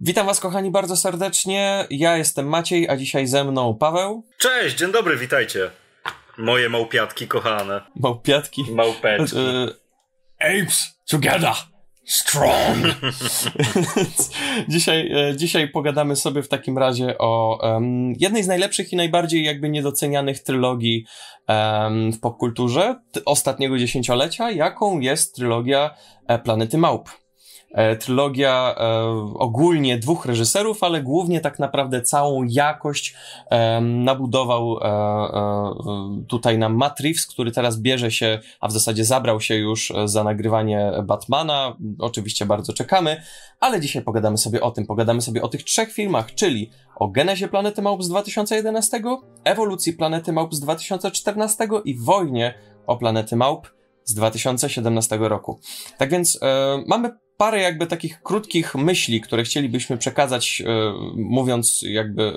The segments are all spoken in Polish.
Witam Was, kochani, bardzo serdecznie. Ja jestem Maciej, a dzisiaj ze mną Paweł. Cześć, dzień dobry, witajcie. Moje małpiatki kochane. Małpiatki. Małpeczki. apes together. Strong! dzisiaj, e, dzisiaj pogadamy sobie w takim razie o um, jednej z najlepszych i najbardziej jakby niedocenianych trylogii um, w popkulturze ostatniego dziesięciolecia, jaką jest trylogia e, Planety Małp. E, trylogia e, ogólnie dwóch reżyserów, ale głównie tak naprawdę całą jakość e, nabudował tutaj nam Matt Reeves, który teraz bierze się, a w zasadzie zabrał się już za nagrywanie Batmana. Oczywiście bardzo czekamy, ale dzisiaj pogadamy sobie o tym. Pogadamy sobie o tych trzech filmach, czyli o genezie Planety Małp z 2011, ewolucji Planety Małp z 2014 i wojnie o Planety Małp z 2017 roku. Tak więc e, mamy parę jakby takich krótkich myśli, które chcielibyśmy przekazać, e, mówiąc jakby, e,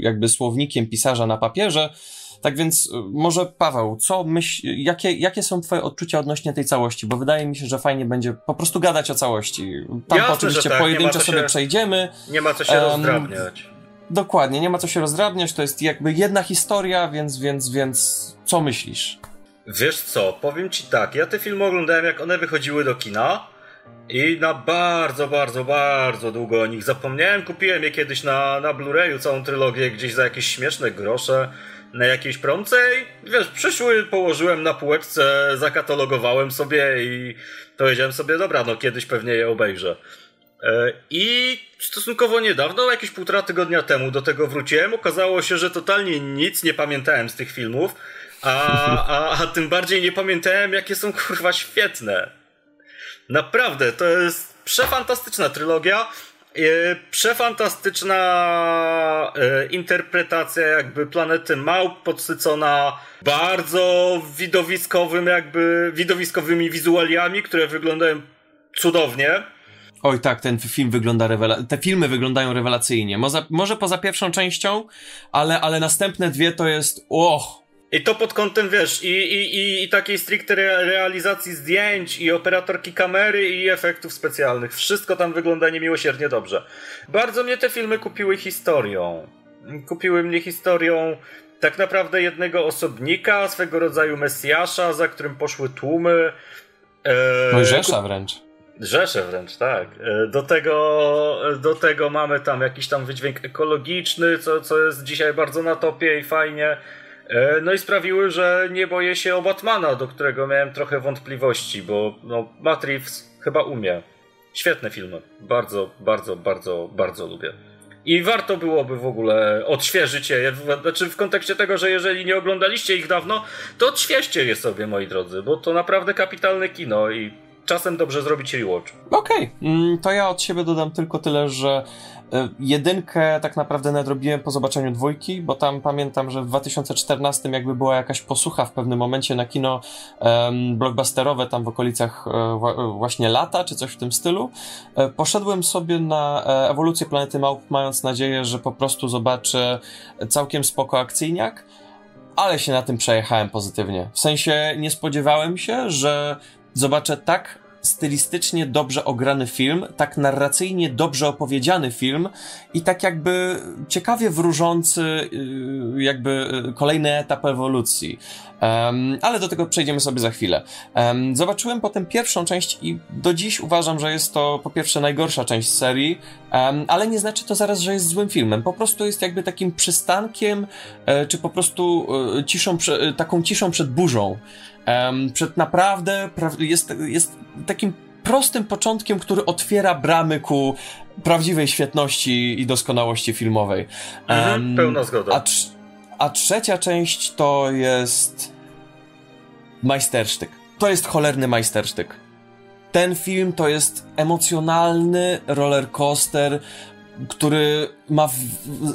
jakby słownikiem pisarza na papierze. Tak więc e, może Paweł, co myśl, jakie, jakie są twoje odczucia odnośnie tej całości? Bo wydaje mi się, że fajnie będzie po prostu gadać o całości. Tam Jasne, oczywiście tak. pojedynczo się, sobie przejdziemy. Nie ma co się um, rozdrabniać. Dokładnie, nie ma co się rozdrabniać, to jest jakby jedna historia, więc, więc, więc co myślisz? Wiesz co, powiem ci tak, ja te filmy oglądałem jak one wychodziły do kina i na bardzo, bardzo, bardzo długo o nich zapomniałem. Kupiłem je kiedyś na, na Blu-rayu, całą trylogię gdzieś za jakieś śmieszne grosze na jakiejś promce i wiesz, przyszły, położyłem na półeczce, zakatalogowałem sobie i powiedziałem sobie, dobra, no kiedyś pewnie je obejrzę. E, I stosunkowo niedawno, jakieś półtora tygodnia temu do tego wróciłem. Okazało się, że totalnie nic nie pamiętałem z tych filmów, a, a, a tym bardziej nie pamiętałem, jakie są kurwa świetne. Naprawdę, to jest przefantastyczna trylogia. E, przefantastyczna e, interpretacja jakby planety małp podsycona bardzo widowiskowym jakby widowiskowymi wizualiami, które wyglądają cudownie. Oj tak, ten film wygląda rewelacyjnie. Te filmy wyglądają rewelacyjnie. Może, może poza pierwszą częścią, ale, ale następne dwie to jest. Och, i to pod kątem, wiesz, i, i, i, i takiej stricte realizacji zdjęć, i operatorki kamery, i efektów specjalnych. Wszystko tam wygląda niemiłosiernie dobrze. Bardzo mnie te filmy kupiły historią. Kupiły mnie historią tak naprawdę jednego osobnika, swego rodzaju Mesjasza, za którym poszły tłumy. E, no Rzesza wręcz. Rzesze wręcz, tak. E, do tego, do tego mamy tam jakiś tam wydźwięk ekologiczny, co, co jest dzisiaj bardzo na topie i fajnie. E, no i sprawiły, że nie boję się o Batmana, do którego miałem trochę wątpliwości, bo no, Matt Reeves chyba umie. Świetne filmy. Bardzo, bardzo, bardzo, bardzo lubię. I warto byłoby w ogóle odświeżyć je. Znaczy w kontekście tego, że jeżeli nie oglądaliście ich dawno, to odświeżcie je sobie, moi drodzy, bo to naprawdę kapitalne kino i czasem dobrze zrobić rewatch. Okej, okay. Mm, to ja od siebie dodam tylko tyle, że e, jedynkę tak naprawdę nadrobiłem po zobaczeniu dwójki, bo tam pamiętam, że w 2014 jakby była jakaś posłucha w pewnym momencie na kino um, blockbusterowe tam w okolicach um, właśnie lata, czy coś w tym stylu. Poszedłem sobie na ewolucję Planety Małp, mając nadzieję, że po prostu zobaczę całkiem spoko akcyjniak, ale się na tym przejechałem pozytywnie. W sensie nie spodziewałem się, że zobaczę tak stylistycznie dobrze ograny film, tak narracyjnie dobrze opowiedziany film i tak jakby ciekawie wróżący y, jakby y, kolejny etap ewolucji. Um, ale do tego przejdziemy sobie za chwilę. Um, zobaczyłem potem pierwszą część i do dziś uważam, że jest to po pierwsze najgorsza część serii, um, ale nie znaczy to zaraz, że jest złym filmem. Po prostu jest jakby takim przystankiem, e, czy po prostu e, ciszą, e, taką ciszą przed burzą. Przed naprawdę, pra jest, jest takim prostym początkiem, który otwiera bramy ku prawdziwej świetności i doskonałości filmowej. Mhm, pełna zgoda. A, a trzecia część to jest majstersztyk. To jest cholerny majstersztyk. Ten film to jest emocjonalny rollercoaster, który ma, w,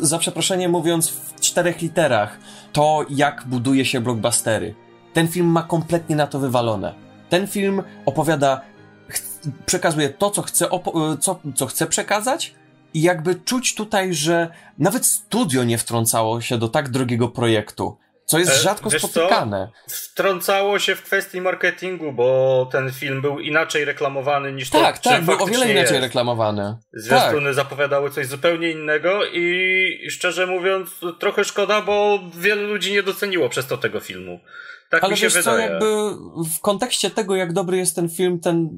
za przeproszenie mówiąc, w czterech literach to, jak buduje się blockbustery. Ten film ma kompletnie na to wywalone. Ten film opowiada, przekazuje to, co chce, co, co chce przekazać, i jakby czuć tutaj, że nawet studio nie wtrącało się do tak drogiego projektu. co jest e, rzadko spotykane. Co? Wtrącało się w kwestii marketingu, bo ten film był inaczej reklamowany niż tak, to, Tak, był o wiele inaczej jest. reklamowany. Zwiastuny tak. zapowiadały coś zupełnie innego i szczerze mówiąc trochę szkoda, bo wielu ludzi nie doceniło przez to tego filmu. Tak Ale mi się wiesz wydaje. co, jakby w kontekście tego, jak dobry jest ten film, ten,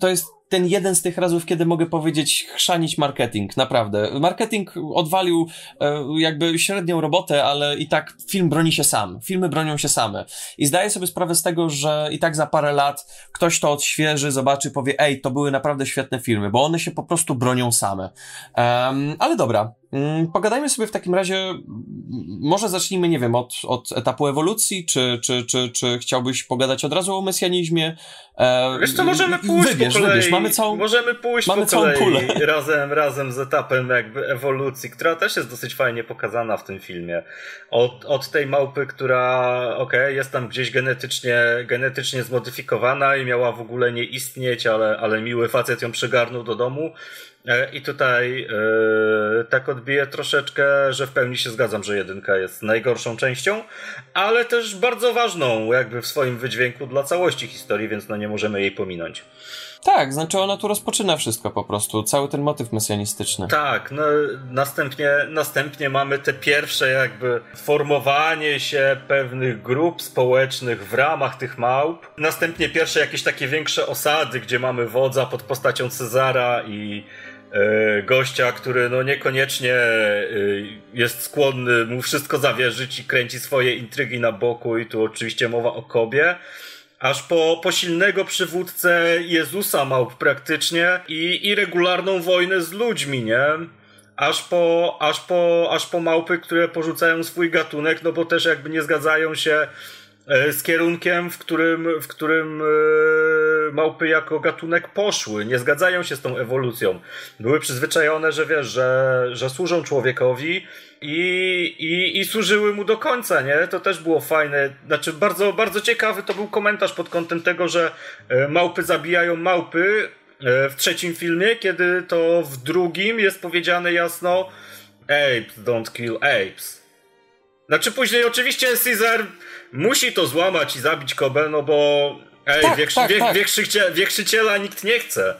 to jest ten jeden z tych razów, kiedy mogę powiedzieć chrzanić marketing, naprawdę. Marketing odwalił e, jakby średnią robotę, ale i tak film broni się sam. Filmy bronią się same. I zdaję sobie sprawę z tego, że i tak za parę lat ktoś to odświeży, zobaczy, powie, ej, to były naprawdę świetne filmy, bo one się po prostu bronią same. Um, ale dobra, pogadajmy sobie w takim razie, może zacznijmy, nie wiem, od, od etapu ewolucji, czy, czy, czy, czy chciałbyś pogadać od razu o mesjanizmie? E, Wiesz co, możemy pójść wybierz, po kolei. Wybierz. Mamy całą, możemy pójść mamy po kolei pulę. razem, razem z etapem jakby ewolucji, która też jest dosyć fajnie pokazana w tym filmie. Od, od tej małpy, która, okej, okay, jest tam gdzieś genetycznie, genetycznie zmodyfikowana i miała w ogóle nie istnieć, ale, ale miły facet ją przygarnął do domu, I tutaj yy, tak odbiję troszeczkę, że w pełni się zgadzam, że jedynka jest najgorszą częścią, ale też bardzo ważną jakby w swoim wydźwięku dla całości historii, więc no nie możemy jej pominąć. Tak, znaczy ona tu rozpoczyna wszystko po prostu, cały ten motyw mesjanistyczny. Tak, no następnie, następnie mamy te pierwsze jakby formowanie się pewnych grup społecznych w ramach tych małp. Następnie pierwsze jakieś takie większe osady, gdzie mamy wodza pod postacią Cezara i E, gościa, który no niekoniecznie e, jest skłonny mu wszystko zawierzyć i kręci swoje intrygi na boku i tu oczywiście mowa o Kobie aż po, po silnego przywódcę Jezusa małp praktycznie i, i regularną wojnę z ludźmi, nie? Aż po, aż, po, aż po małpy, które porzucają swój gatunek, no bo też jakby nie zgadzają się E, z kierunkiem, w którym, w którym e, małpy jako gatunek poszły. Nie zgadzają się z tą ewolucją. Były przyzwyczajone, że wiesz, że, że służą człowiekowi i, i, i służyły mu do końca, nie? To też było fajne. Znaczy, bardzo, bardzo ciekawy to był komentarz pod kątem tego, że e, małpy zabijają małpy w trzecim filmie, kiedy to w drugim jest powiedziane jasno Apes don't kill apes. Znaczy później oczywiście Caesar musi to złamać i zabić Kobę, no bo ej, tak, wiekrzy, tak, tak. wiekrzyciela nikt nie chce.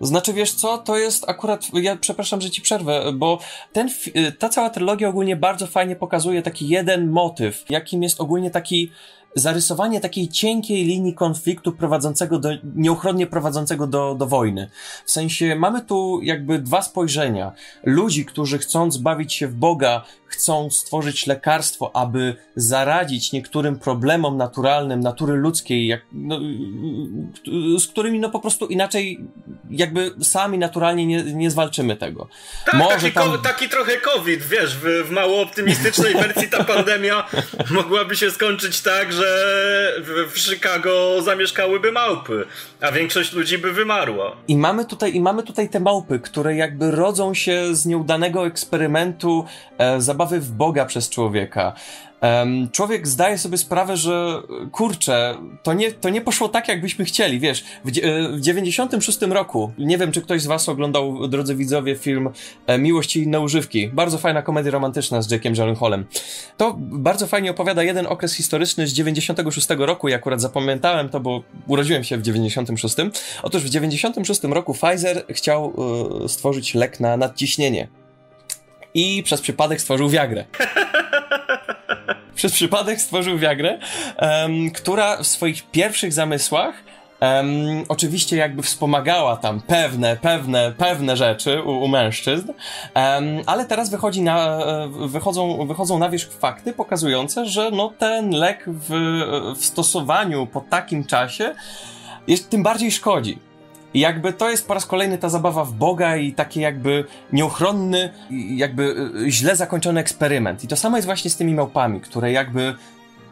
Znaczy, wiesz co, to jest akurat, ja przepraszam, że ci przerwę, bo ten, ta cała trylogia ogólnie bardzo fajnie pokazuje taki jeden motyw, jakim jest ogólnie taki zarysowanie takiej cienkiej linii konfliktu prowadzącego do, nieuchronnie prowadzącego do, do wojny. W sensie mamy tu jakby dwa spojrzenia. Ludzi, którzy chcąc bawić się w Boga, chcą stworzyć lekarstwo, aby zaradzić niektórym problemom naturalnym, natury ludzkiej, jak, no, z którymi no po prostu inaczej jakby sami naturalnie nie, nie zwalczymy tego. Tak, Może taki, tam... taki trochę COVID, wiesz, w, w mało optymistycznej wersji ta pandemia mogłaby się skończyć tak, że w, w Chicago zamieszkałyby małpy, a większość ludzi by wymarła. I mamy tutaj, i mamy tutaj te małpy, które jakby rodzą się z nieudanego eksperymentu e, zabawy w Boga przez człowieka. Człowiek zdaje sobie sprawę, że kurczę, to nie, to nie poszło tak, jakbyśmy chcieli, wiesz. W, e, w 96 roku, nie wiem, czy ktoś z was oglądał, drodzy widzowie, film e, Miłość i inne używki. Bardzo fajna komedia romantyczna z Jackiem Gyllenhaalem. To bardzo fajnie opowiada jeden okres historyczny z 96 roku i akurat zapamiętałem to, bo urodziłem się w 96. Otóż w 96 roku Pfizer chciał e, stworzyć lek na nadciśnienie. I przez przypadek stworzył Viagrę. przez przypadek stworzył Viagrę, um, która w swoich pierwszych zamysłach Um, oczywiście jakby wspomagała tam pewne, pewne, pewne rzeczy u, u mężczyzn, um, ale teraz wychodzi na, wychodzą, wychodzą na wierzch fakty pokazujące, że no ten lek w, w stosowaniu po takim czasie jest, tym bardziej szkodzi. I jakby to jest po raz kolejny ta zabawa w Boga i taki jakby nieuchronny, jakby y, źle zakończony eksperyment. I to samo jest właśnie z tymi małpami, które jakby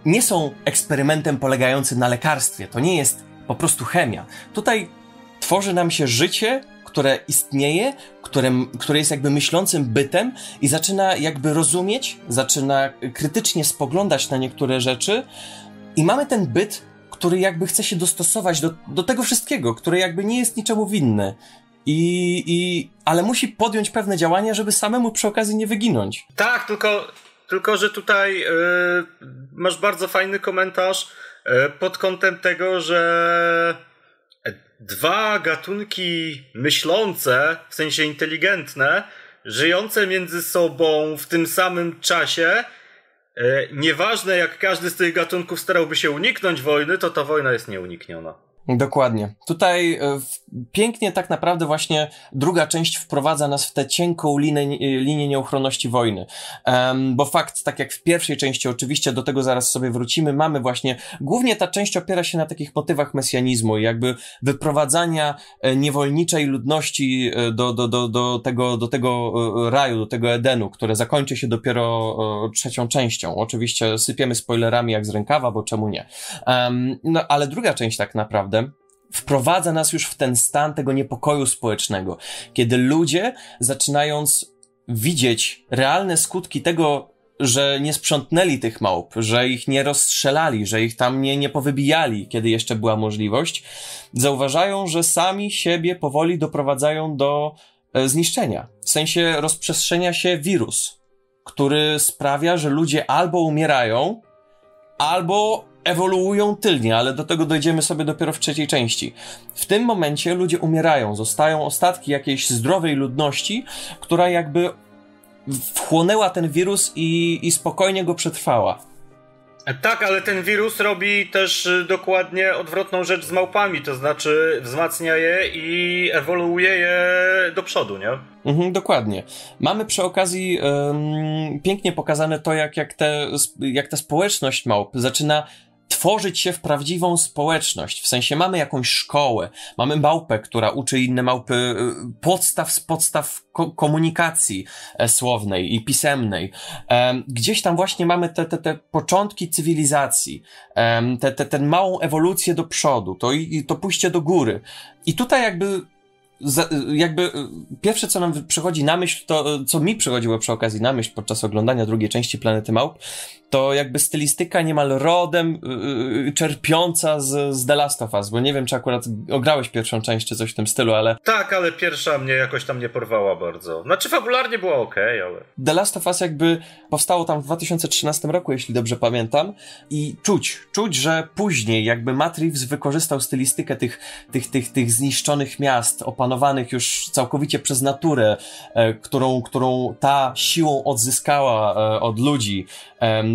nie są eksperymentem polegającym na lekarstwie. To nie jest po prostu chemia. Tutaj tworzy nam się życie, które istnieje, które, które jest jakby myślącym bytem i zaczyna jakby rozumieć, zaczyna krytycznie spoglądać na niektóre rzeczy i mamy ten byt który jakby chce się dostosować do, do tego wszystkiego, który jakby nie jest niczemu winny. I, i, ale musi podjąć pewne działania, żeby samemu przy okazji nie wyginąć. Tak, tylko tylko, że tutaj yy, masz bardzo fajny komentarz e, pod kątem tego, że dwa gatunki myślące, w sensie inteligentne, żyjące między sobą w tym samym czasie, e, nieważne jak każdy z tych gatunków starałby się uniknąć wojny, to ta wojna jest nieunikniona. Dokładnie. Tutaj e, pięknie tak naprawdę właśnie druga część wprowadza nas w tę cienką linię, linię nieuchronności wojny. Um, bo fakt, tak jak w pierwszej części, oczywiście do tego zaraz sobie wrócimy, mamy właśnie, głównie ta część opiera się na takich motywach mesjanizmu jakby wyprowadzania e, niewolniczej ludności e, do, do, do, do, tego, do tego raju, do tego Edenu, które zakończy się dopiero trzecią częścią. Oczywiście sypiemy spoilerami jak z rękawa, bo czemu nie. Um, no ale druga część tak naprawdę wprowadza nas już w ten stan tego niepokoju społecznego, kiedy ludzie zaczynając widzieć realne skutki tego, że nie sprzątnęli tych małp, że ich nie rozstrzelali, że ich tam nie, nie powybijali, kiedy jeszcze była możliwość, zauważają, że sami siebie powoli doprowadzają do e, zniszczenia. W sensie rozprzestrzenia się wirus, który sprawia, że ludzie albo umierają, albo ewoluują tylnie, ale do tego dojdziemy sobie dopiero w trzeciej części. W tym momencie ludzie umierają, zostają ostatki jakiejś zdrowej ludności, która jakby wchłonęła ten wirus i, i spokojnie go przetrwała. Tak, ale ten wirus robi też y, dokładnie odwrotną rzecz z małpami, to znaczy wzmacnia je i ewoluuje je do przodu, nie? Mhm, dokładnie. Mamy przy okazji um, pięknie pokazane to, jak, jak, te, jak ta społeczność małp zaczyna tworzyć się w prawdziwą społeczność. W sensie mamy jakąś szkołę, mamy małpę, która uczy inne małpy y, podstaw z podstaw ko komunikacji e, słownej i pisemnej. Gdzieś tam właśnie mamy te, te, te początki cywilizacji, te, te, tę małą ewolucję do przodu, to, i, to pójście do góry. I tutaj jakby jakby pierwsze, co nam przychodzi na myśl, to co mi przychodziło przy okazji na myśl podczas oglądania drugiej części Planety Małp, to jakby stylistyka niemal rodem yy, czerpiąca z, z The Last of Us, bo nie wiem, czy akurat ograłeś pierwszą część, czy coś w tym stylu, ale... Tak, ale pierwsza mnie jakoś tam nie porwała bardzo. Znaczy fabularnie była ok, ale... The Last of Us jakby powstało tam w 2013 roku, jeśli dobrze pamiętam, i czuć, czuć, że później jakby Matt Reeves wykorzystał stylistykę tych, tych, tych, tych zniszczonych miast, opanowanych już całkowicie przez naturę, e, którą, którą ta siłą odzyskała e, od ludzi,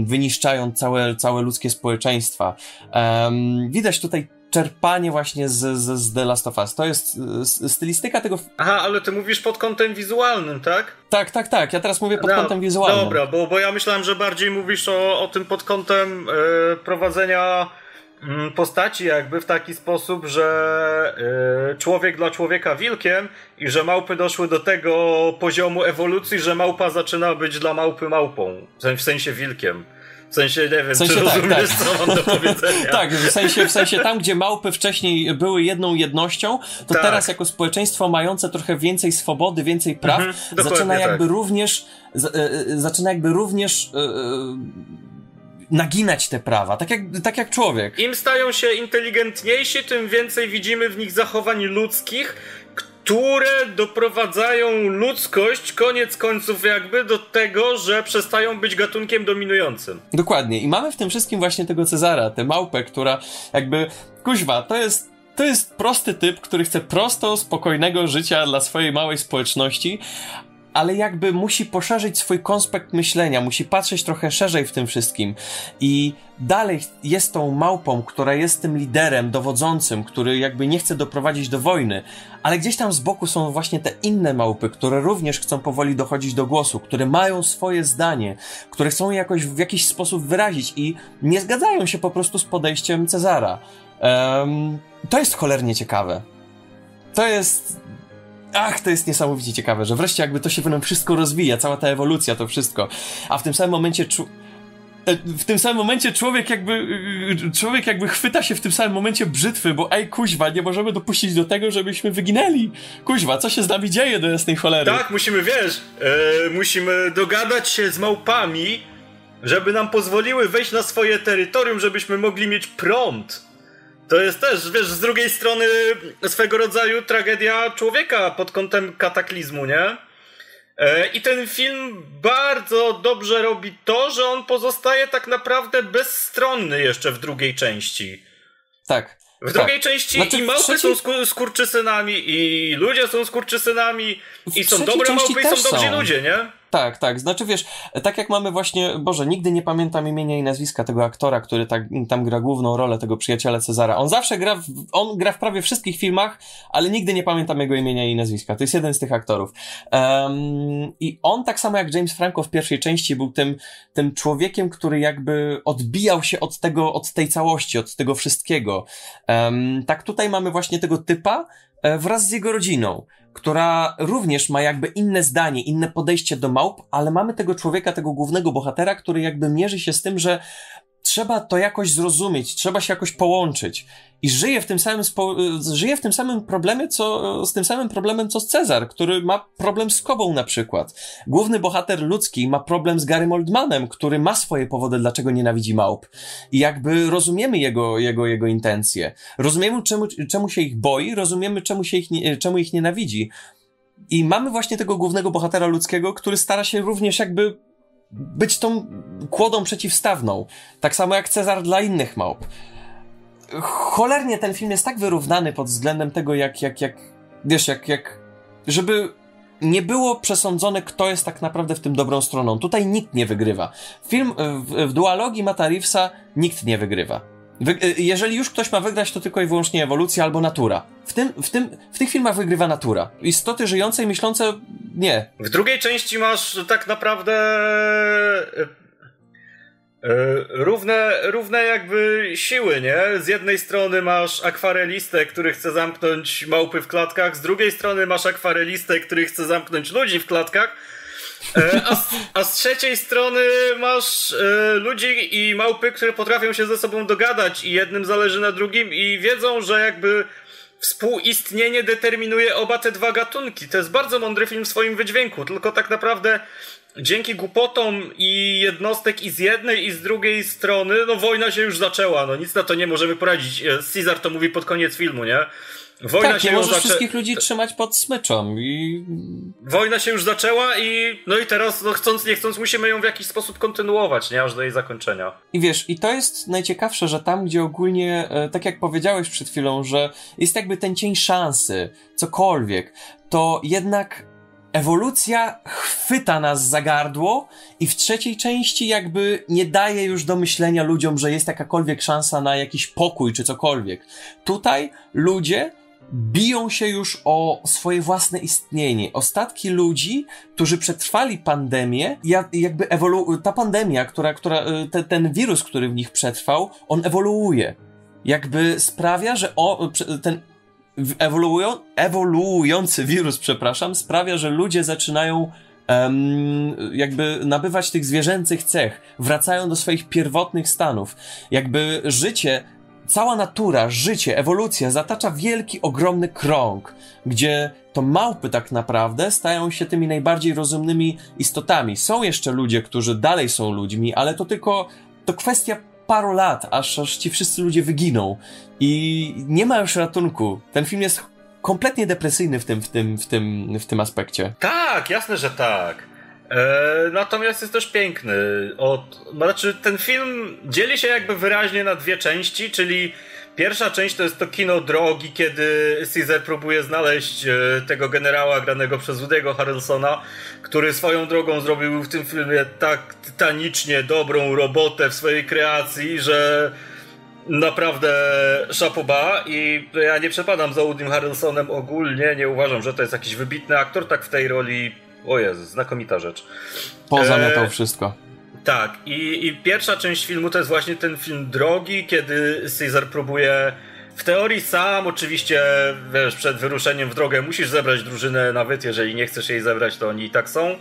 wyniszczając całe, całe ludzkie społeczeństwa. Widać tutaj czerpanie właśnie z, z, z The Last of Us. To jest stylistyka tego. Aha, ale ty mówisz pod kątem wizualnym, tak? Tak, tak, tak. Ja teraz mówię pod no, kątem wizualnym. Dobra, bo, bo ja myślałem, że bardziej mówisz o, o tym pod kątem e, prowadzenia postaci jakby w taki sposób, że yy, człowiek dla człowieka wilkiem i że małpy doszły do tego poziomu ewolucji, że małpa zaczyna być dla małpy małpą. W sensie wilkiem. W sensie, nie wiem, w sensie, czy tak, rozumiesz, tak. co mam do powiedzenia. tak, w sensie, w sensie tam, gdzie małpy wcześniej były jedną jednością, to tak. teraz jako społeczeństwo mające trochę więcej swobody, więcej praw, mhm, zaczyna jakby tak. również, z, y, zaczyna jakby również y, y, naginać te prawa, tak jak, tak jak człowiek. Im stają się inteligentniejsi, tym więcej widzimy w nich zachowań ludzkich, które doprowadzają ludzkość koniec końców jakby do tego, że przestają być gatunkiem dominującym. Dokładnie. I mamy w tym wszystkim właśnie tego Cezara, tę małpę, która jakby, kuźwa, to jest to jest prosty typ, który chce prosto, spokojnego życia dla swojej małej społeczności, ale jakby musi poszerzyć swój konspekt myślenia, musi patrzeć trochę szerzej w tym wszystkim i dalej jest tą małpą, która jest tym liderem, dowodzącym, który jakby nie chce doprowadzić do wojny, ale gdzieś tam z boku są właśnie te inne małpy, które również chcą powoli dochodzić do głosu, które mają swoje zdanie, które chcą jakoś w jakiś sposób wyrazić i nie zgadzają się po prostu z podejściem Cezara. Um, to jest cholernie ciekawe. To jest ach, to jest niesamowicie ciekawe, że wreszcie jakby to się w wszystko rozwija, cała ta ewolucja, to wszystko. A w tym samym momencie czu e, w tym samym momencie człowiek jakby e, człowiek jakby chwyta się w tym samym momencie brzytwy, bo ej kuźwa, nie możemy dopuścić do tego, żebyśmy wyginęli. Kuźwa, co się z nami dzieje do jasnej cholery? Tak, musimy, wiesz, e, musimy dogadać się z małpami, żeby nam pozwoliły wejść na swoje terytorium, żebyśmy mogli mieć prąd. To jest też, wiesz, z drugiej strony swego rodzaju tragedia człowieka pod kątem kataklizmu, nie? E, I ten film bardzo dobrze robi to, że on pozostaje tak naprawdę bezstronny jeszcze w drugiej części. Tak. W drugiej tak. części znaczy, i małpy trzeciej... są skur skurczysynami, i ludzie są skurczysynami, i są dobre małpy, i są dobrzy są. ludzie, nie? Tak, tak. Znaczy wiesz, tak jak mamy właśnie, Boże, nigdy nie pamiętam imienia i nazwiska tego aktora, który tak, tam gra główną rolę, tego przyjaciela Cezara. On zawsze gra, w, on gra w prawie wszystkich filmach, ale nigdy nie pamiętam jego imienia i nazwiska. To jest jeden z tych aktorów. Um, I on tak samo jak James Franco w pierwszej części był tym, tym człowiekiem, który jakby odbijał się od tego, od tej całości, od tego wszystkiego. Um, tak tutaj mamy właśnie tego typa, wraz z jego rodziną która również ma jakby inne zdanie, inne podejście do małp, ale mamy tego człowieka, tego głównego bohatera, który jakby mierzy się z tym, że trzeba to jakoś zrozumieć, trzeba się jakoś połączyć. I żyje w tym samym, spo, żyje w tym samym problemie, co, z tym samym problemem, co Cezar, który ma problem z Kobą na przykład. Główny bohater ludzki ma problem z Garym Oldmanem, który ma swoje powody, dlaczego nienawidzi małp. I jakby rozumiemy jego, jego, jego intencje. Rozumiemy, czemu, czemu się ich boi, rozumiemy, czemu, się ich, czemu ich nienawidzi. I mamy właśnie tego głównego bohatera ludzkiego, który stara się również jakby być tą kłodą przeciwstawną. Tak samo jak Cezar dla innych małp. Cholernie ten film jest tak wyrównany pod względem tego, jak, jak, jak, wiesz, jak, jak, żeby nie było przesądzone, kto jest tak naprawdę w tym dobrą stroną. Tutaj nikt nie wygrywa. Film w, w dualogii Mata Reevesa nikt nie wygrywa. Wy, y, jeżeli już ktoś ma wygrać, to tylko i wyłącznie ewolucja albo natura. W, tym, w, tym, w tych filmach wygrywa natura. Istoty żyjące i myślące nie. W drugiej części masz tak naprawdę y, y, równe, równe jakby siły, nie? Z jednej strony masz akwarelistę, który chce zamknąć małpy w klatkach, z drugiej strony masz akwarelistę, który chce zamknąć ludzi w klatkach, a z, a z trzeciej strony masz e, ludzi i małpy, które potrafią się ze sobą dogadać i jednym zależy na drugim i wiedzą, że jakby współistnienie determinuje oba te dwa gatunki. To jest bardzo mądry film w swoim wydźwięku, tylko tak naprawdę dzięki głupotom i jednostek i z jednej i z drugiej strony, no wojna się już zaczęła, no nic na to nie możemy poradzić. E, Caesar to mówi pod koniec filmu, nie? Wojna tak, się nie zaczę... wszystkich ludzi trzymać pod smyczą i... Wojna się już zaczęła i no i teraz no chcąc nie chcąc musimy ją w jakiś sposób kontynuować, nie? Aż do jej zakończenia. I wiesz, i to jest najciekawsze, że tam gdzie ogólnie, e, tak jak powiedziałeś przed chwilą, że jest jakby ten cień szansy, cokolwiek, to jednak ewolucja chwyta nas za gardło i w trzeciej części jakby nie daje już do myślenia ludziom, że jest jakakolwiek szansa na jakiś pokój czy cokolwiek. Tutaj ludzie biją się już o swoje własne istnienie. Ostatki ludzi, którzy przetrwali pandemię, jakby ewolu- ta pandemia, która, która, y, te, ten wirus, który w nich przetrwał, on ewoluuje. Jakby sprawia, że o, ten ewoluują, ewoluujący wirus, przepraszam, sprawia, że ludzie zaczynają um, jakby nabywać tych zwierzęcych cech, wracają do swoich pierwotnych stanów. Jakby życie cała natura, życie, ewolucja zatacza wielki, ogromny krąg, gdzie to małpy tak naprawdę stają się tymi najbardziej rozumnymi istotami. Są jeszcze ludzie, którzy dalej są ludźmi, ale to tylko to kwestia paru lat, aż, aż ci wszyscy ludzie wyginą. I nie ma już ratunku. Ten film jest kompletnie depresyjny w tym, w tym, w tym, w tym aspekcie. Tak, jasne, że tak. E, natomiast jest też piękny. Od, znaczy, ten film dzieli się jakby wyraźnie na dwie części, czyli pierwsza część to jest to kino drogi, kiedy Caesar próbuje znaleźć e, tego generała granego przez Woody'ego Harrelsona, który swoją drogą zrobił w tym filmie tak tytanicznie dobrą robotę w swojej kreacji, że naprawdę szapoba i ja nie przepadam za Woodym Harrelsonem ogólnie, nie uważam, że to jest jakiś wybitny aktor, tak w tej roli o Jezu, znakomita rzecz. Pozamiatał e, wszystko. Tak, i, i pierwsza część filmu to jest właśnie ten film drogi, kiedy Caesar próbuje w teorii sam, oczywiście, wiesz, przed wyruszeniem w drogę musisz zebrać drużynę nawet, jeżeli nie chcesz jej zebrać, to oni i tak są.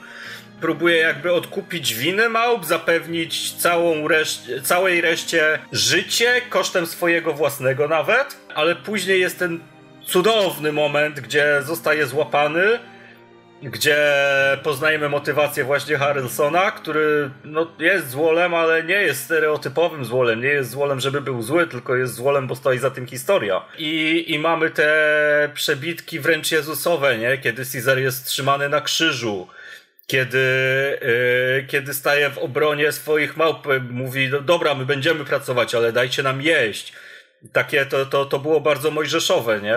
Próbuje jakby odkupić winę małp, zapewnić całą resz- całej reszcie życie kosztem swojego własnego nawet, ale później jest ten cudowny moment, gdzie zostaje złapany gdzie poznajemy motywację właśnie Harrelsona, który no, jest złolem, ale nie jest stereotypowym złolem, nie jest złolem, żeby był zły, tylko jest złolem, bo stoi za tym historia. I, i mamy te przebitki wręcz Jezusowe, nie? kiedy Caesar jest trzymany na krzyżu kiedy, yy, kiedy staje w obronie swoich małp, mówi, no dobra, my będziemy pracować, ale dajcie nam jeść. Takie to, to, to było bardzo mojżeszowe, nie?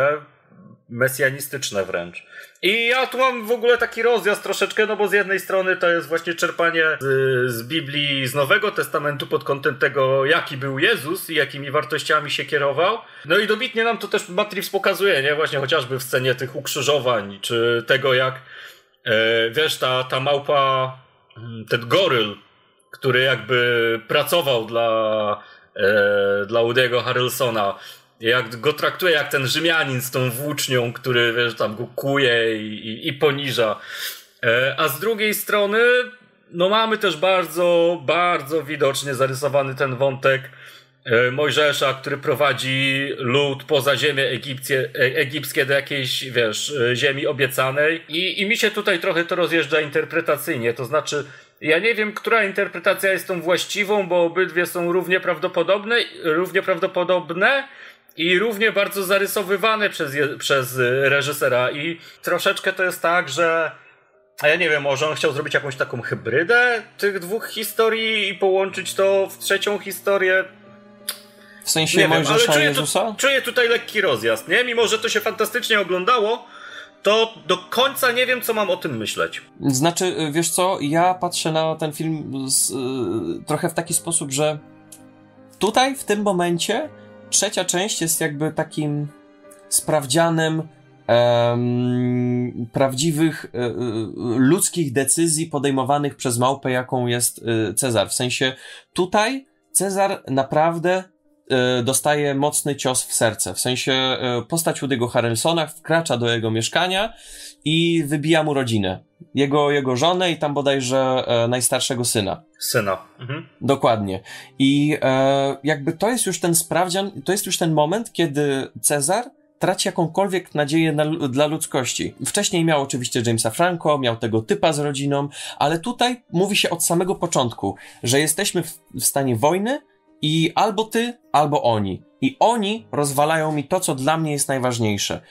Mesjanistyczne wręcz. I ja tu mam w ogóle taki rozjazd troszeczkę, no bo z jednej strony to jest właśnie czerpanie z, z Biblii, z Nowego Testamentu pod kątem tego, jaki był Jezus i jakimi wartościami się kierował. No i dobitnie nam to też Matrix pokazuje, nie? Właśnie chociażby w scenie tych ukrzyżowań, czy tego jak, e, wiesz, ta, ta małpa, mm, ten goryl, który jakby pracował dla, e, dla Woody'ego Harrelsona, jak go traktuje jak ten Rzymianin z tą włócznią, który wiesz, tam go kuje i, i, i poniża. E, a z drugiej strony, no mamy też bardzo, bardzo widocznie zarysowany ten wątek e, Mojżesza, który prowadzi lud poza ziemię egipskie, e, egipskie do jakiejś, wiesz, ziemi obiecanej. I, I mi się tutaj trochę to rozjeżdża interpretacyjnie, to znaczy ja nie wiem, która interpretacja jest tą właściwą, bo obydwie są równie prawdopodobne, równie prawdopodobne, i równie bardzo zarysowywane przez, przez reżysera. I troszeczkę to jest tak, że. A ja nie wiem, może on chciał zrobić jakąś taką hybrydę tych dwóch historii i połączyć to w trzecią historię. W sensie nie Mojżesza wiem, ale czuję, Jezusa? Tu, czuję tutaj lekki rozjazd, nie? Mimo, że to się fantastycznie oglądało, to do końca nie wiem, co mam o tym myśleć. Znaczy, wiesz co, ja patrzę na ten film z, y, trochę w taki sposób, że tutaj, w tym momencie, trzecia część jest jakby takim sprawdzianem prawdziwych e, e, ludzkich decyzji podejmowanych przez małpę, jaką jest e, Cezar. W sensie tutaj Cezar naprawdę dostaje mocny cios w serce. W sensie postać Woody'ego Harrelsona wkracza do jego mieszkania i wybija mu rodzinę. Jego, jego żonę i tam bodajże e, najstarszego syna. Syna. Mhm. Dokładnie. I e, jakby to jest już ten sprawdzian, to jest już ten moment, kiedy Cezar traci jakąkolwiek nadzieję na, dla ludzkości. Wcześniej miał oczywiście Jamesa Franco, miał tego typa z rodziną, ale tutaj mówi się od samego początku, że jesteśmy w, w stanie wojny i albo ty, albo oni. I oni rozwalają mi to, co dla mnie jest najważniejsze.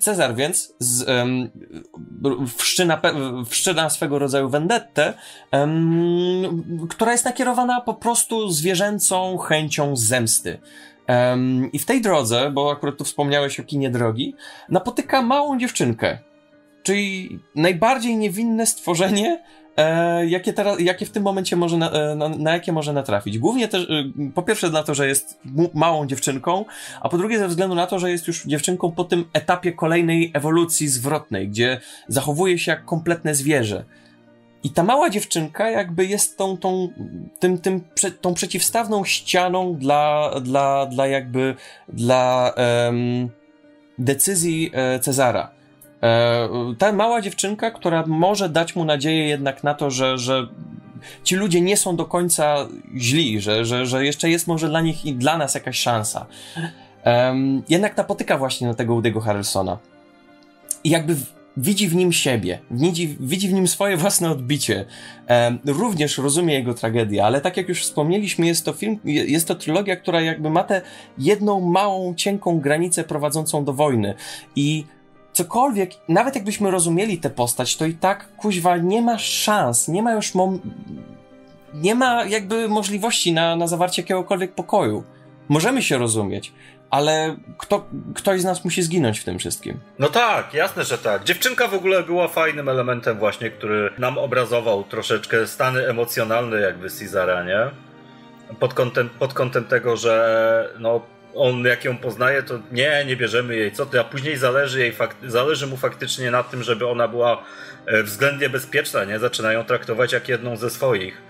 Cezar więc z, um, wszczyna, wszczyna swego rodzaju vendettę, um, która jest nakierowana po prostu zwierzęcą chęcią zemsty. Um, I w tej drodze, bo akurat tu wspomniałeś o kinie drogi, napotyka małą dziewczynkę, czyli najbardziej niewinne stworzenie, e, jakie, teraz, jakie w tym momencie może na, e, na, na, jakie może natrafić. Głównie też, e, po pierwsze to, że jest małą dziewczynką, a po drugie ze względu na to, że jest już dziewczynką po tym etapie kolejnej ewolucji zwrotnej, gdzie zachowuje się jak kompletne zwierzę. I ta mała dziewczynka jakby jest tą, tą, tym, tym, tą przeciwstawną ścianą dla, dla, dla jakby, dla decyzji e, Cezara. E, ta mała dziewczynka, która może dać mu nadzieję jednak na to, że, że ci ludzie nie są do końca źli, że, że, że jeszcze jest może dla nich i dla nas jakaś szansa. Um, jednak napotyka właśnie na tego Udy'ego Harrelsona. I jakby widzi w nim siebie, widzi, widzi w nim swoje własne odbicie. Um, również rozumie jego tragedię, ale tak jak już wspomnieliśmy, jest to film, jest to trylogia, która jakby ma tę jedną małą, cienką granicę prowadzącą do wojny. I cokolwiek, nawet jakbyśmy rozumieli tę postać, to i tak, kuźwa, nie ma szans, nie ma już mom... nie ma jakby możliwości na, na zawarcie jakiegokolwiek pokoju. Możemy się rozumieć, ale kto, ktoś z nas musi zginąć w tym wszystkim. No tak, jasne, że tak. Dziewczynka w ogóle była fajnym elementem właśnie, który nam obrazował troszeczkę stany emocjonalne jakby Cezara, nie? Pod kątem, pod kątem tego, że no on jak ją poznaje, to nie, nie bierzemy jej, co ty, a później zależy, jej zależy mu faktycznie na tym, żeby ona była e, względnie bezpieczna, nie? Zaczyna ją traktować jak jedną ze swoich.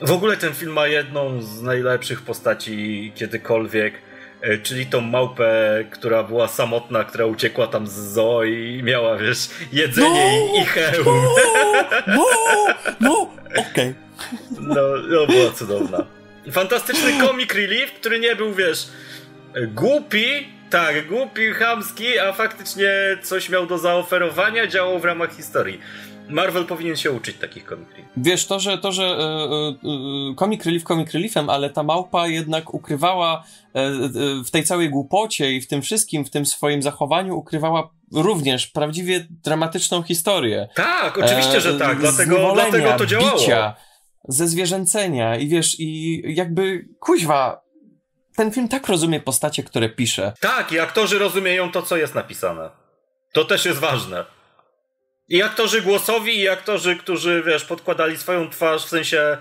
W ogóle ten film ma jedną z najlepszych postaci kiedykolwiek, e, czyli tą małpę, która była samotna, która uciekła tam z zoo i miała, wiesz, jedzenie no, i, i hełm. No, no, no okej. Okay. No, no, była cudowna. Fantastyczny comic relief, który nie był, wiesz, głupi, tak, głupi, chamski, a faktycznie coś miał do zaoferowania, działał w ramach historii. Marvel powinien się uczyć takich comic relief. Wiesz, to, że, to, że e, e, e comic relief comic reliefem, ale ta małpa jednak ukrywała e, e, w tej całej głupocie i w tym wszystkim, w tym swoim zachowaniu ukrywała również prawdziwie dramatyczną historię. Tak, oczywiście, że tak, dlatego, dlatego to działało. Bicia, ze zwierzęcenia i wiesz, i jakby, kuźwa, ten film tak rozumie postacie, które pisze. Tak, i aktorzy rozumieją to, co jest napisane. To też jest ważne. I aktorzy głosowi, i aktorzy, którzy, wiesz, podkładali swoją twarz, w sensie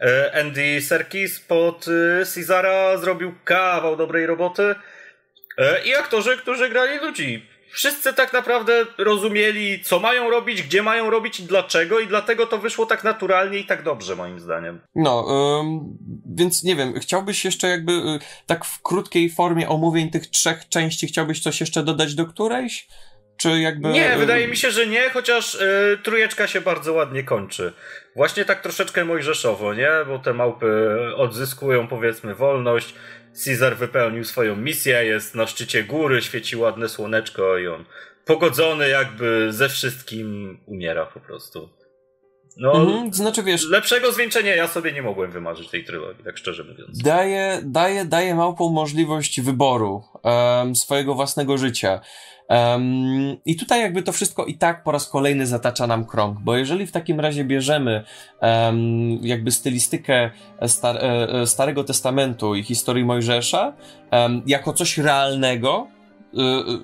e, Andy Serkis pod e, Cezara zrobił kawał dobrej roboty. E, I aktorzy, którzy grali ludzi. Wszyscy tak naprawdę rozumieli, co mają robić, gdzie mają robić i dlaczego, i dlatego to wyszło tak naturalnie i tak dobrze, moim zdaniem. No, ym, więc nie wiem, chciałbyś jeszcze jakby y, tak w krótkiej formie omówień tych trzech części, chciałbyś coś jeszcze dodać do którejś? Czy jakby... Nie, y, wydaje mi się, że nie, chociaż y, trójeczka się bardzo ładnie kończy. Właśnie tak troszeczkę mojżeszowo, nie? Bo te małpy odzyskują powiedzmy wolność, Caesar wypełnił swoją misję, jest na szczycie góry, świeci ładne słoneczko i on pogodzony jakby ze wszystkim umiera po prostu. No, mhm, znaczy wiesz... Lepszego zwieńczenia ja sobie nie mogłem wymarzyć tej trylogii, tak szczerze mówiąc. Daje, daje, daje małpą możliwość wyboru um, swojego własnego życia. Um, I tutaj jakby to wszystko i tak po raz kolejny zatacza nam krąg, bo jeżeli w takim razie bierzemy um, jakby stylistykę star e, e, Starego Testamentu i historii Mojżesza um, jako coś realnego,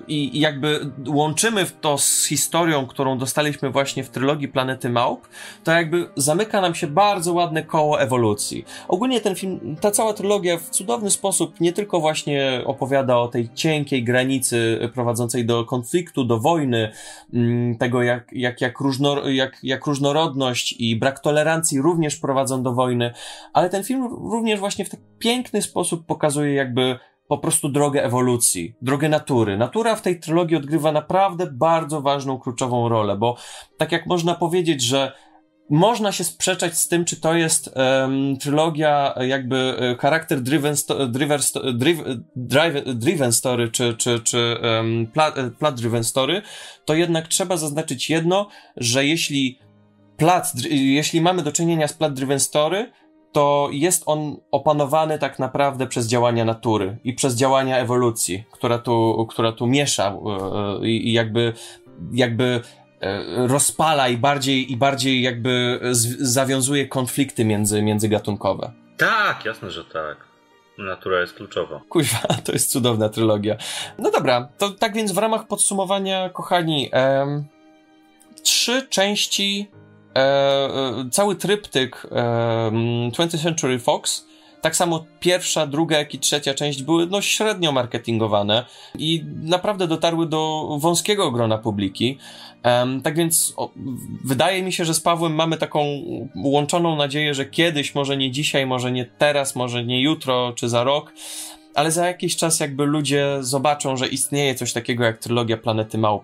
i jakby łączymy to z historią, którą dostaliśmy właśnie w trylogii Planety Małp, to jakby zamyka nam się bardzo ładne koło ewolucji. Ogólnie ten film, ta cała trylogia w cudowny sposób nie tylko właśnie opowiada o tej cienkiej granicy prowadzącej do konfliktu, do wojny, mm, tego jak, jak, jak, różno, jak, jak różnorodność i brak tolerancji również prowadzą do wojny, ale ten film również właśnie w tak piękny sposób pokazuje jakby po prostu drogę ewolucji, drogę natury. Natura w tej trylogii odgrywa naprawdę bardzo ważną, kluczową rolę, bo tak jak można powiedzieć, że można się sprzeczać z tym, czy to jest um, trylogia jakby e, charakter driven, sto, driver, sto, driv, drive, driven story, czy, czy, czy um, plot, e, plot driven story, to jednak trzeba zaznaczyć jedno, że jeśli plat, jeśli mamy do czynienia z plot driven story, to jest on opanowany tak naprawdę przez działania natury i przez działania ewolucji, która tu, która tu miesza yy, i jakby, jakby yy, rozpala i bardziej, i bardziej jakby zawiązuje konflikty między, międzygatunkowe. Tak, jasne, że tak. Natura jest kluczowa. Kuźwa, to jest cudowna trylogia. No dobra, to tak więc w ramach podsumowania, kochani, em, trzy części E, e, cały tryptyk e, 20th Century Fox, tak samo pierwsza, druga, jak i trzecia część były no średnio marketingowane i naprawdę dotarły do wąskiego grona publiki. Um, tak więc o, wydaje mi się, że z Pawłem mamy taką łączoną nadzieję, że kiedyś, może nie dzisiaj, może nie teraz, może nie jutro czy za rok, ale za jakiś czas jakby ludzie zobaczą, że istnieje coś takiego jak trylogia Planety Małp.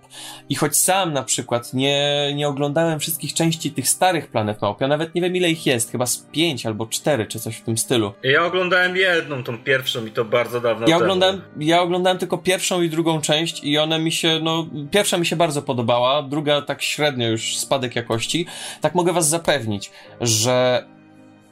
I choć sam na przykład nie, nie oglądałem wszystkich części tych starych Planet Małp, ja nawet nie wiem ile ich jest, chyba z pięć albo cztery, czy coś w tym stylu. Ja oglądałem jedną, tą pierwszą i to bardzo dawno ja temu. Oglądałem, ja oglądałem tylko pierwszą i drugą część i one mi się, no, pierwsza mi się bardzo podobała, druga tak średnio już spadek jakości. Tak mogę was zapewnić, że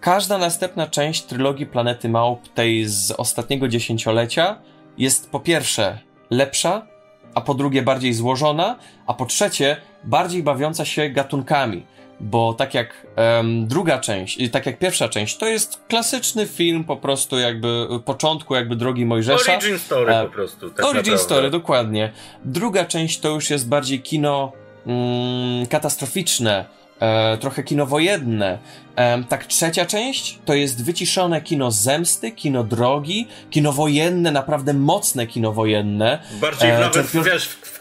Każda następna część trylogii Planety Małp, tej z ostatniego dziesięciolecia, jest po pierwsze lepsza, a po drugie bardziej złożona, a po trzecie bardziej bawiąca się gatunkami. Bo tak jak um, druga część, tak jak pierwsza część, to jest klasyczny film po prostu jakby początku jakby drogi Mojżesza. Origin story e, po prostu. Tak origin naprawdę. story, dokładnie. Druga część to już jest bardziej kino mm, katastroficzne, e, trochę kino wojenne. E, tak, trzecia część to jest wyciszone kino zemsty, kino drogi, kino wojenne, naprawdę mocne kino wojenne. Bardziej e, nawet, wiesz, w, w,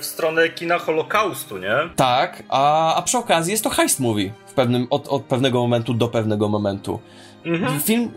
w, stronę kina Holokaustu, nie? Tak, a, a przy okazji jest to heist movie w pewnym, od, od pewnego momentu do pewnego momentu. Mhm. Film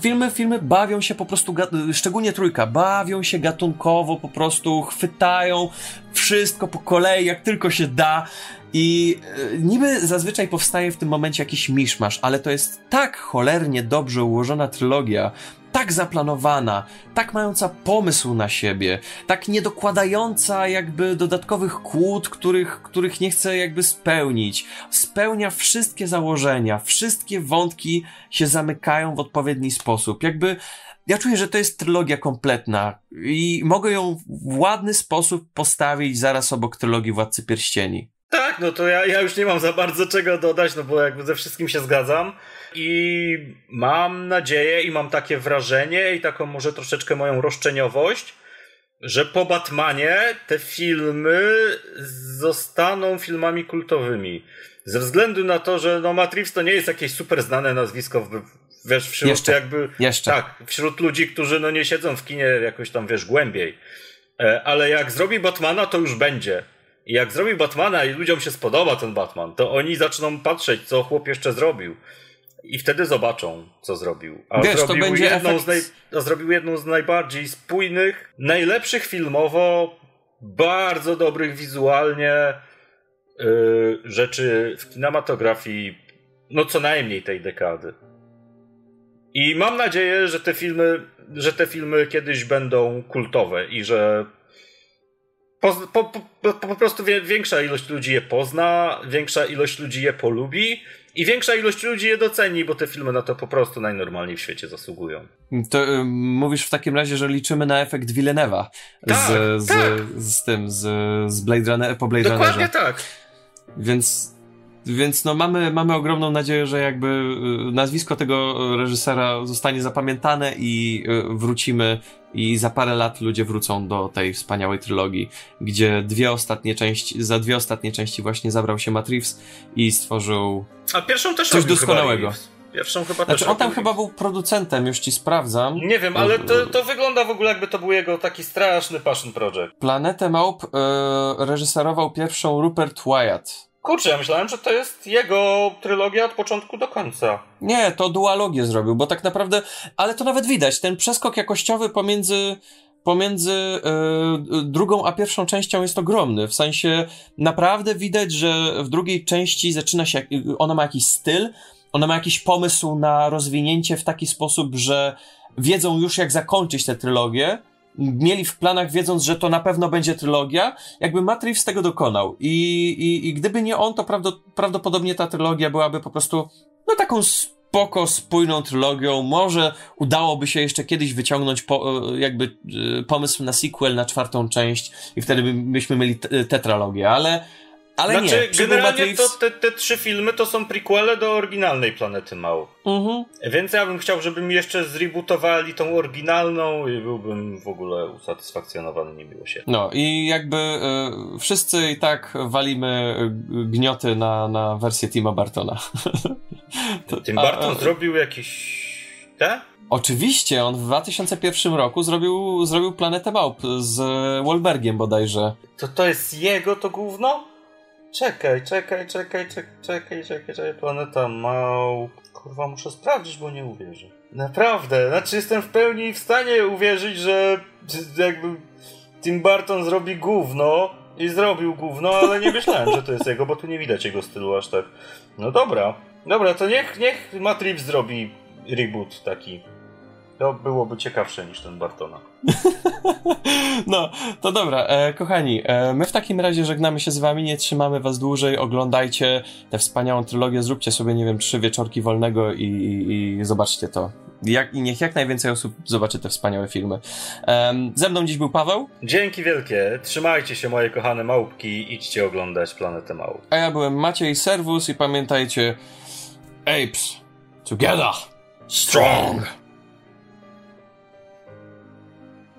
filmy, filmy bawią się po prostu, szczególnie trójka, bawią się gatunkowo, po prostu chwytają wszystko po kolei, jak tylko się da. I e, niby zazwyczaj powstaje w tym momencie jakiś miszmasz, ale to jest tak cholernie dobrze ułożona trylogia, tak zaplanowana, tak mająca pomysł na siebie, tak nie dokładająca jakby dodatkowych kłód, których, których nie chce jakby spełnić. Spełnia wszystkie założenia, wszystkie wątki się zamykają w odpowiedni sposób. Jakby ja czuję, że to jest trylogia kompletna i mogę ją w ładny sposób postawić zaraz obok trylogii Władcy Pierścieni. Tak, no to ja, ja już nie mam za bardzo czego dodać, no bo jakby ze wszystkim się zgadzam. I mam nadzieję i mam takie wrażenie i taką może troszeczkę moją roszczeniowość, że po Batmanie te filmy zostaną filmami kultowymi. Ze względu na to, że no Matrix to nie jest jakieś super znane nazwisko w, wiesz, wśród Jeszcze. jakby... Jeszcze. Tak, wśród ludzi, którzy no nie siedzą w kinie jakoś tam, wiesz, głębiej. E, Ale jak zrobi Batmana, to już będzie. I jak zrobi Batmana i ludziom się spodoba ten Batman, to oni zaczną patrzeć, co chłop jeszcze zrobił. I wtedy zobaczą, co zrobił. A, Wiesz, to zrobił, będzie jedną efekt- z naj... a zrobił jedną z najbardziej spójnych, najlepszych filmowo, bardzo dobrych wizualnie yy, rzeczy w kinematografii, no co najmniej tej dekady. I mam nadzieję, że te filmy, że te filmy kiedyś będą kultowe i że po, po, po, po prostu większa ilość ludzi je pozna, większa ilość ludzi je polubi i większa ilość ludzi je doceni, bo te filmy na to po prostu najnormalniej w świecie zasługują. To y, mówisz w takim razie, że liczymy na efekt Villeneuve'a Tak, z, z, tak. z tym, z, z Blade Runner, po Blade Dokładnie Runnerze. tak. Więc, więc no mamy, mamy ogromną nadzieję, że jakby y, nazwisko tego reżysera zostanie zapamiętane i y, wrócimy i za parę lat ludzie wrócą do tej wspaniałej trylogii, gdzie dwie ostatnie części, za dwie ostatnie części właśnie zabrał się Matt Reeves i stworzył... A pierwszą też Coś doskonałego. Pierwszą chyba Znaczy też on tam chyba był producentem, już ci sprawdzam. Nie wiem, ale to, to wygląda w ogóle jakby to był jego taki straszny passion project. Planetę Małp y, reżyserował pierwszą Rupert Wyatt. Kurczę, ja myślałem, że to jest jego trylogia od początku do końca. Nie, to dualogię zrobił, bo tak naprawdę, ale to nawet widać, ten przeskok jakościowy pomiędzy, pomiędzy e, drugą a pierwszą częścią jest ogromny. W sensie naprawdę widać, że w drugiej części zaczyna się, ona ma jakiś styl, ona ma jakiś pomysł na rozwinięcie w taki sposób, że wiedzą już jak zakończyć tę trylogię. Mieli w planach, wiedząc, że to na pewno będzie trylogia, jakby Matt Reeves tego dokonał. I, i, i gdyby nie on, to prawdo, prawdopodobnie ta trylogia byłaby po prostu no taką spoko, spójną trylogią. Może udałoby się jeszcze kiedyś wyciągnąć po, e, jakby e, pomysł na sequel, na czwartą część i wtedy by- byśmy mieli te- tetralogię, ale ale znaczy, nie. Generalnie Reeves- to te, te trzy filmy to są prequele do oryginalnej Planety Małp. Mhm. Więc ja bym chciał, żeby mi jeszcze zrebootowali tą oryginalną i byłbym w ogóle usatysfakcjonowany niemiłosiernie. No i jakby e, wszyscy i tak walimy gnioty na, na wersję Tima Bartona. To- Tim Burton a- zrobił jakieś... Te? Oczywiście, on w 2001 roku zrobił, zrobił Planetę Małp z Wahlbergiem bodajże. To to jest jego to gówno? Czekaj, czekaj, czekaj, czekaj, czekaj, czekaj, czekaj, Planeta Małp. Kurwa, muszę sprawdzić, bo nie uwierzę. Naprawdę, znaczy jestem w pełni w stanie uwierzyć, że jakby Tim Burton zrobi gówno i zrobił gówno, ale nie myślałem, że to jest jego, bo tu nie widać jego stylu aż tak. No dobra, dobra, to niech, niech Reeves zrobi reboot taki. To byłoby ciekawsze niż ten Bartona. No, to dobra, e, kochani, e, my w takim razie żegnamy się z wami, nie trzymamy was dłużej, oglądajcie tę wspaniałą trylogię, zróbcie sobie, nie wiem, trzy wieczorki wolnego i, i, i zobaczcie to. Jak, I niech jak najwięcej osób zobaczy te wspaniałe filmy. Em, ze mną dziś był Paweł, Dzięki wielkie. Trzymajcie się, moje kochane małpki. Idźcie oglądać Planetę Małp. a ja byłem Maciej Serwus i pamiętajcie, apes, together, strong!